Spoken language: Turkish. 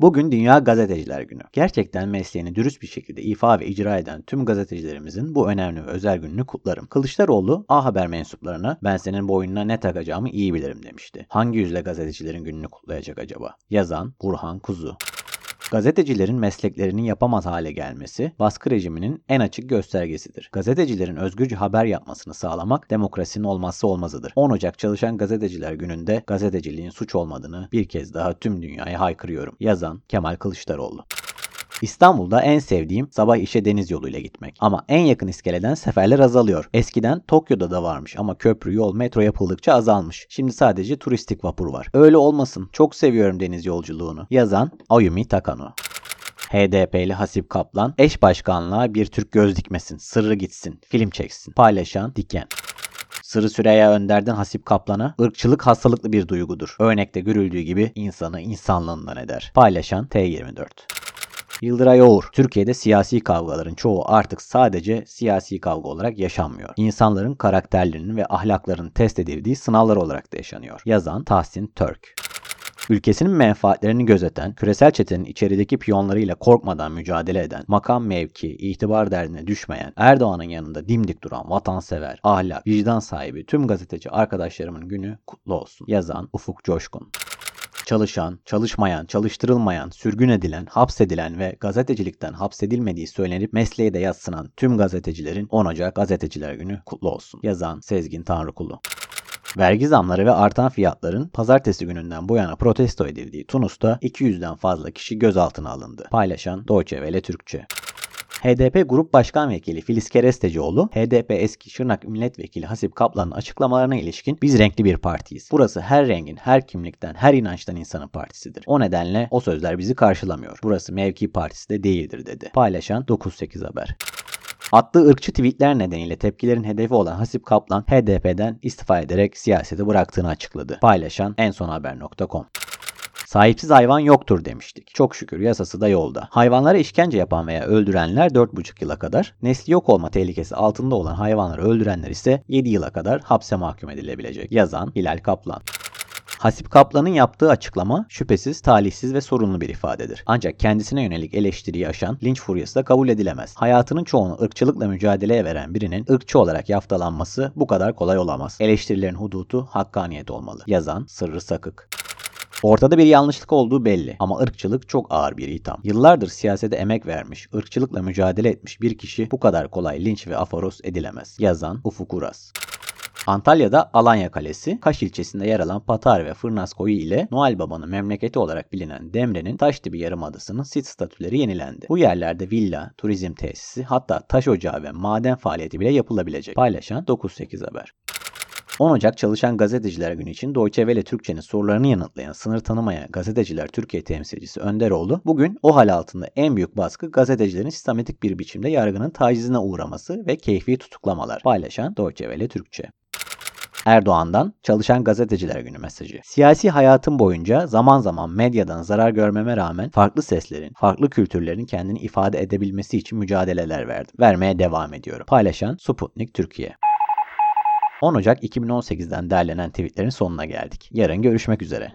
Bugün Dünya Gazeteciler Günü. Gerçekten mesleğini dürüst bir şekilde ifa ve icra eden tüm gazetecilerimizin bu önemli ve özel gününü kutlarım. Kılıçdaroğlu A Haber mensuplarına ben senin boynuna ne takacağımı iyi bilirim demişti. Hangi yüzle gazetecilerin gününü kutlayacak acaba? Yazan Burhan Kuzu. Gazetecilerin mesleklerini yapamaz hale gelmesi baskı rejiminin en açık göstergesidir. Gazetecilerin özgürce haber yapmasını sağlamak demokrasinin olmazsa olmazıdır. 10 Ocak Çalışan Gazeteciler Günü'nde gazeteciliğin suç olmadığını bir kez daha tüm dünyaya haykırıyorum. Yazan Kemal Kılıçdaroğlu. İstanbul'da en sevdiğim sabah işe deniz yoluyla gitmek. Ama en yakın iskeleden seferler azalıyor. Eskiden Tokyo'da da varmış ama köprü, yol, metro yapıldıkça azalmış. Şimdi sadece turistik vapur var. Öyle olmasın. Çok seviyorum deniz yolculuğunu. Yazan Ayumi Takano. HDP'li Hasip Kaplan, eş başkanlığa bir Türk göz dikmesin, sırrı gitsin, film çeksin. Paylaşan Diken. Sırrı Süreyya Önder'den Hasip Kaplan'a ırkçılık hastalıklı bir duygudur. Örnekte görüldüğü gibi insanı insanlığından eder. Paylaşan T24. Yıldıray Oğur, Türkiye'de siyasi kavgaların çoğu artık sadece siyasi kavga olarak yaşanmıyor. İnsanların karakterlerinin ve ahlaklarının test edildiği sınavlar olarak da yaşanıyor. Yazan Tahsin Türk. Ülkesinin menfaatlerini gözeten, küresel çetenin içerideki piyonlarıyla korkmadan mücadele eden, makam mevki, itibar derdine düşmeyen, Erdoğan'ın yanında dimdik duran vatansever, ahlak, vicdan sahibi tüm gazeteci arkadaşlarımın günü kutlu olsun. Yazan Ufuk Coşkun çalışan, çalışmayan, çalıştırılmayan, sürgün edilen, hapsedilen ve gazetecilikten hapsedilmediği söylenip mesleğe de yatsınan tüm gazetecilerin 10 Ocak Gazeteciler Günü kutlu olsun. Yazan Sezgin Tanrıkulu. Vergi zamları ve artan fiyatların pazartesi gününden bu yana protesto edildiği Tunus'ta 200'den fazla kişi gözaltına alındı. Paylaşan Deutsche Welle Türkçe. HDP Grup Başkan Vekili Filiz Kerestecioğlu, HDP eski Şırnak Milletvekili Hasip Kaplan'ın açıklamalarına ilişkin biz renkli bir partiyiz. Burası her rengin, her kimlikten, her inançtan insanın partisidir. O nedenle o sözler bizi karşılamıyor. Burası mevki partisi de değildir dedi. Paylaşan 98 Haber. Attığı ırkçı tweetler nedeniyle tepkilerin hedefi olan Hasip Kaplan HDP'den istifa ederek siyaseti bıraktığını açıkladı. Paylaşan ensonhaber.com Sahipsiz hayvan yoktur demiştik. Çok şükür yasası da yolda. Hayvanlara işkence yapan veya öldürenler 4,5 yıla kadar, nesli yok olma tehlikesi altında olan hayvanları öldürenler ise 7 yıla kadar hapse mahkum edilebilecek. Yazan Hilal Kaplan. Hasip Kaplan'ın yaptığı açıklama şüphesiz talihsiz ve sorunlu bir ifadedir. Ancak kendisine yönelik eleştiriyi aşan linç furyası da kabul edilemez. Hayatının çoğunu ırkçılıkla mücadeleye veren birinin ırkçı olarak yaftalanması bu kadar kolay olamaz. Eleştirilerin hudutu hakkaniyet olmalı. Yazan Sırrı Sakık. Ortada bir yanlışlık olduğu belli ama ırkçılık çok ağır bir itham. Yıllardır siyasete emek vermiş, ırkçılıkla mücadele etmiş bir kişi bu kadar kolay linç ve aforos edilemez. Yazan Ufuk Uras. Antalya'da Alanya Kalesi, Kaş ilçesinde yer alan Patar ve Fırnas Koyu ile Noel Baba'nın memleketi olarak bilinen Demre'nin Taşdibi Yarımadası'nın sit statüleri yenilendi. Bu yerlerde villa, turizm tesisi hatta taş ocağı ve maden faaliyeti bile yapılabilecek. Paylaşan 98 Haber. 10 Ocak Çalışan Gazeteciler Günü için Deutsche Welle Türkçe'nin sorularını yanıtlayan sınır tanımayan gazeteciler Türkiye temsilcisi Önderoğlu bugün o hal altında en büyük baskı gazetecilerin sistematik bir biçimde yargının tacizine uğraması ve keyfi tutuklamalar paylaşan Deutsche Welle Türkçe. Erdoğan'dan Çalışan Gazeteciler Günü mesajı. Siyasi hayatım boyunca zaman zaman medyadan zarar görmeme rağmen farklı seslerin, farklı kültürlerin kendini ifade edebilmesi için mücadeleler verdim. Vermeye devam ediyorum. Paylaşan Sputnik Türkiye. 10 Ocak 2018'den derlenen tweetlerin sonuna geldik. Yarın görüşmek üzere.